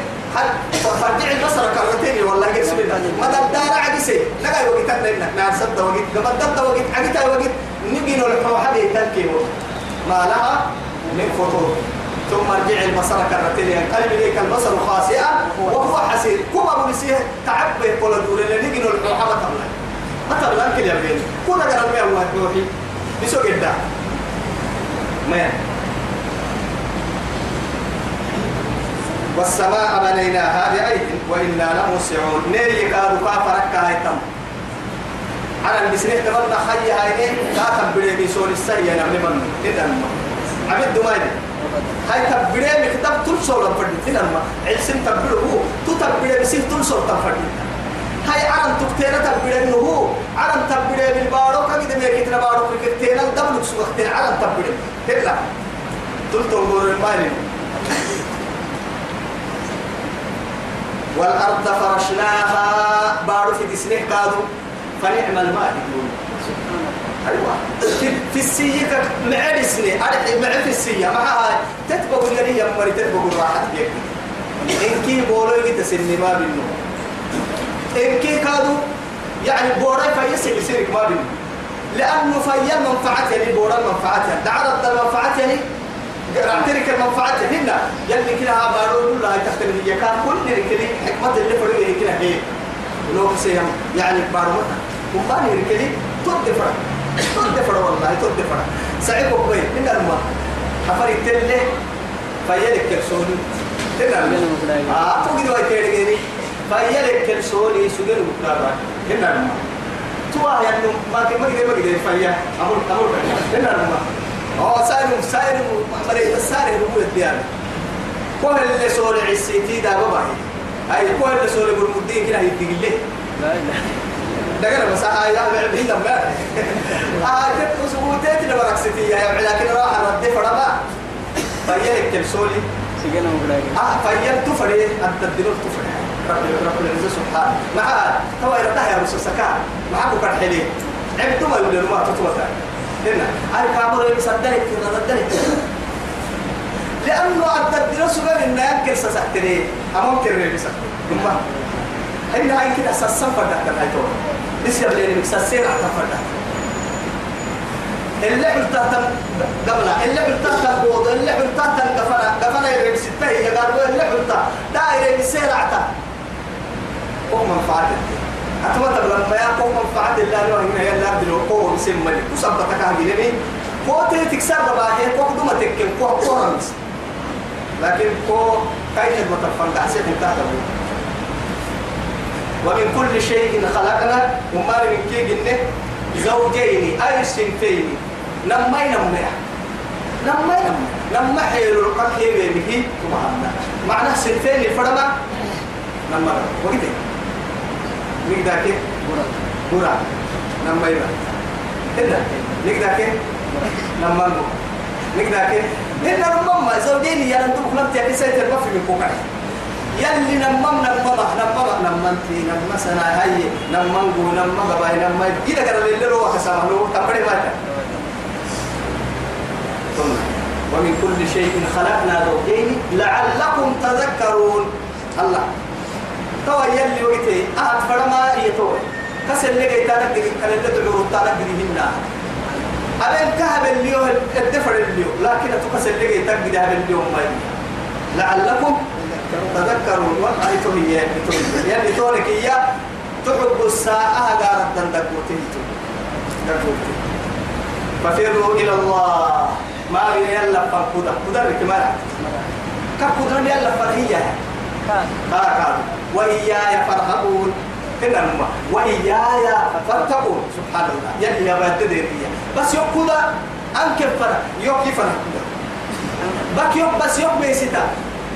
فرجع البصر كرتين والله قسم ما دار عدسي نقا وقت لنا نار سد وقت. قبل دد وقت عقتا وقت. نبي نلحو حد يتنكي ما لها من فطور ثم ارجع البصر كرتين. ينقلب إليك البصر خاسئا وهو حسير. كما بنسيه تعبه قول دور اللي نجي ما تبلا كل يبين كنا قرر ما هو روحي بسوق الدا ما والسماء بنيناها بأيد وإنا لموسعون نيري قالوا كافرك هاي تم على البسنة تمنى خي هاي لا تبري بيسول السرية نعم من ندم عبد دمائي هاي تبري مكتب تلسول الفرد تنم عيسن تبري هو تتبري بسيه تلسول تفرد هاي عرم تكتينا تبري انه هو عرم تبري بالبارو كده ميكتنا بارو كتينا دبلك سوختين عرم تبري تلا تلتو نور المالي والأرض فرشناها بارو في دسنه كادو فنعم الماهدون أيوة. في, السية مع دسنه مع في السية. مع هاي. تتبقوا اللي هي مري تتبقوا الراحة إن كي بولو يجي تسني ما بينه. إن كي كادو يعني بوراي فيسي بسيرك ما بينه لأنه فيا المنفعة يعني بورا المنفعة دعرت المنفعة يعني اعترك المنفعة هنا. يلي كده بارو لا تختلف هي. كان كل ركلي حكمة اللي فرق كده هي. لو سيهم يعني بارو متى وما ركلي تود فرق. تود فرق والله تود فرق. سعيد بوي من الماء حفر التله فيلك كرسوني تنا آه تقول واي كيرجيني فيلك كرسوني سجل بكرة هنا الماء توا يعني ما كي ما كده ما كده فيا أمور أمور هنا الماء آه سائر سائر مريض السائر هو الديان كل اللي سول عسيتي دا بابا أي كل اللي سول برمدين كده يدق له لا لا دقنا بس. هاي لا بعدين ما آه كنت سبوتات اللي بركستي يا لكن راح ردي فرما. فيلك تلسولي سجنا مقلاقي آه فيل تفري أنت الدلول تفري رب رب العزة سبحانه. مع تو يرتاح يا رسول سكان. معكم كرحلين عبدوا ما يقولوا ما تتوتر هنا. هاي كامل يصدرك كذا صدرك لأنه أدت سبب إن يمكن سسحتني. أمام كرني بس ثم هنا هاي كده سسم فردا هاي تو لسه بلين مكسسين على فردا اللي بلتاتا قبل اللي بلتاتا بود اللي بلتاتا قفنا قفنا يريد ستة هي قالوا اللي بلتا دايرة بسير عتا هم منفعته أتمنى لما يقوم منفعة الله لو هنا يلا بدلو قوم سم ملك وسبتك هذه كو تكسر رباحي كو دوما كو كو رمز. لكن كو كاين متفن دعسي إنتهى ومن كل شيء خلقنا وما من كي زوجين أي سنتين. نمي نمي لما لما حيل القك هي به معنى سنتين الفرما لما وقت نقدر كيف؟ برا لما يبقى. كده نقدر كيف؟ لما نقدر كيف؟ إن ربما زوجين يا أنتم كلام تأتي سيد البف من بكرة يلي نمم نمم نمم نمم تي نمم سنا هاي نمم جو نمم غباي نمم كده كده اللي روح كسامه لو تبري ما ومن كل شيء خلقنا زوجين لعلكم تذكرون. الله. تو يلي وقتي أهد فرما يتوه كسل لقي تانك دي كان اللي تدعو تانك دي هنا. أبين كهب اليوم الدفر اليوم لكن تكسل لقي تانك دي هب اليوم ما لعلكم تذكرون. وقعتم إياه يلي تونك إياه تحب الساعة قارت دندك وتهيتو ففروا إلى الله. ما يلا فقدا قدرك ما كقدر يلا فرهية كان. كان. وإياي فارهبون إن الماء وإياي فارتقون سبحان الله. يلي يا بنت ديرية بس يقودا أنك فرح يوكي فرح بك يوك بس يوك بيستا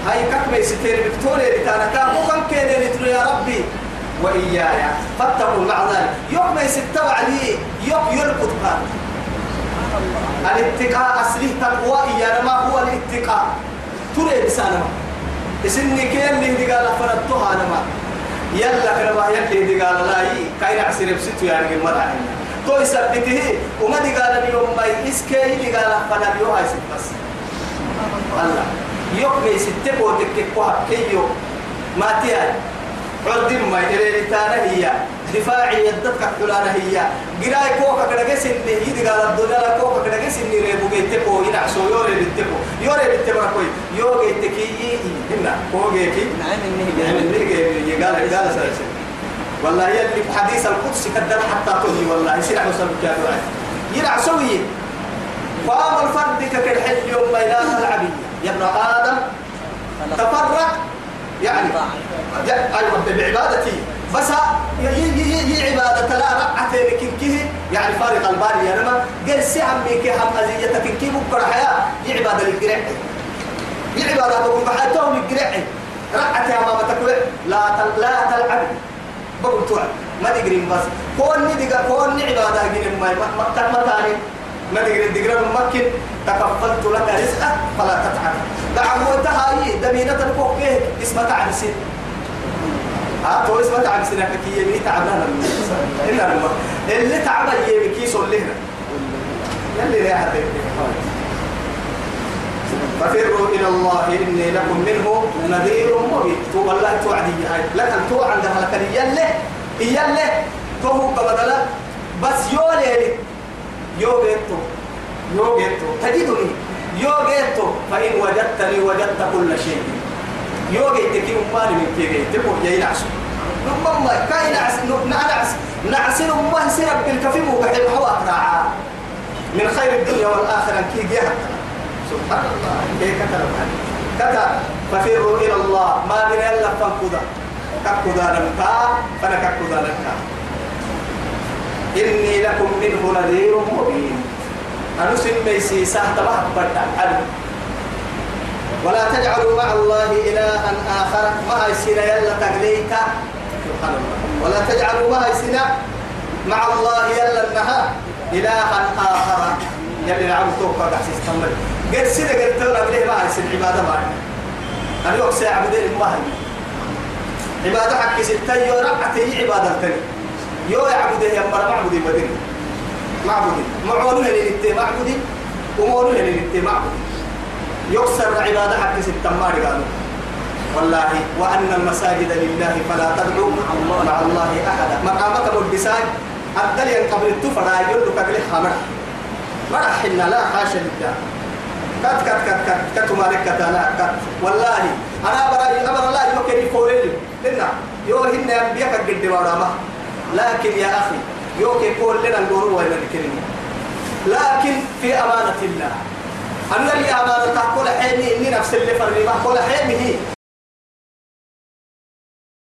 هاي كك بيستير بكتوري لتانا كان كيني لتنو يا ربي. وإياي فاتقوا مع ذلك. يوك بيستا وعلي. يوك يركض قال الاتقاء أصله تقوى إيانا ما هو الاتقاء. تري بسانا إسني كين اللي دي قال فرطها أنا ما يلا كرما يلي دي قال لا يي كاين عسير بسيتو يعني المرأة تو يثبته وما دي قال اليوم ما يسكي دي قال فنا بيو هاي ست بس. الله. يوك بي ستة تككوا كيو ما تياي عردين ما إلي تانا هي. دفاعي يدتك حلانا هي. قراي كوكا كده جسن يدي قال الدنيا لا كوكا كده جسن ريبو جيتكو ينعسو يوري بيتكو. يوري بيتكو كوي. يوغي تكي هنا. كوغي كي. نعم إنه يعني جميل اللي قال قال سلسل والله يلي في حديث القدس كدر حتى تهي والله. يصير حسن كافر يرع سوي. فام الفرد كالحل يوم بينات العبية يا ابن آدم تفرق. يعني أيوة بعبادتي. بس هي عبادة لا رقعتين كنكه يعني فارق الباري يا نما. قال سعم بك هم أزيتك كنكه بكرة حياة. هي عبادة للقرع. هي عبادة للقرع رقعت يا ماما تقول لا تل لا تلعب بقول توعد. ما تقرين بس. كون ندق كون عبادة جن ما ما ما تاني. ما تقرين تقرين ممكن تكفلت لك رزقك فلا تتعب دعوتها هي دمينة الفوق اسمها تعبسين ها تو اسمها تعبسين كي يمي تعبنا إلا لما اللي تعب يمي كيس لهنا يلي لا حتى ففروا إلى الله إني لكم منه نذير مبين. تو والله توعدي هاي لكن تو عندها لكن يلي يلي تو بدلا بس يولي يو بيتو يو بيتو تجدني. يو بيتو فإن وجدتني وجدت كل شيء. يو بيتك أمالي من كي تبو جاي نعسو نمما كاي نعس نعس نعس نمما سيرب بالكفي وبحي الحوا من خير الدنيا والآخرة كي جهة سبحان الله. كيف كتب كتب ففروا إلى الله. ما من إلا فانقذا ككذا نمكا فأنا ككذا نمكا إني لكم منه نذير مبين. أنسل ميسي سهتبه بدأ ولا تجعلوا مع الله إلها آخر. ما يسينا يلا تقليك. ولا تجعلوا ما يسينا مع الله يلا النهار إلها آخر. يلي نعم توقع تحسيس تمر قد سيدة قد تولى بليه ما يسير عبادة معي أنا يوك سيعبدين المهل عبادة حق ستة يو رقعتي عبادة تاني يو يعبده يمبر معبودي بدين معبودي معونه للتي معبودي ومونه للتي معبودي يكسر عبادة حق ستة ماري قالوا. والله وأن المساجد لله فلا تدعوا مع الله أحدا. مقامك ملبسان الدليل قبل التفرع يقول لك قبل خمر مرحنا لا حاشا لله. كت كت كت كت كت مالك كتانا كت. والله أنا برا أمر الله يوكي فوريل لنا. يو هن أنبياء قد ما لكن يا أخي يوكي كل لنا نقول وين الكلمة. لكن في أمانة الله. أنا اللي أمانة تقول حيني إني نفس اللي فرني ما قول حيني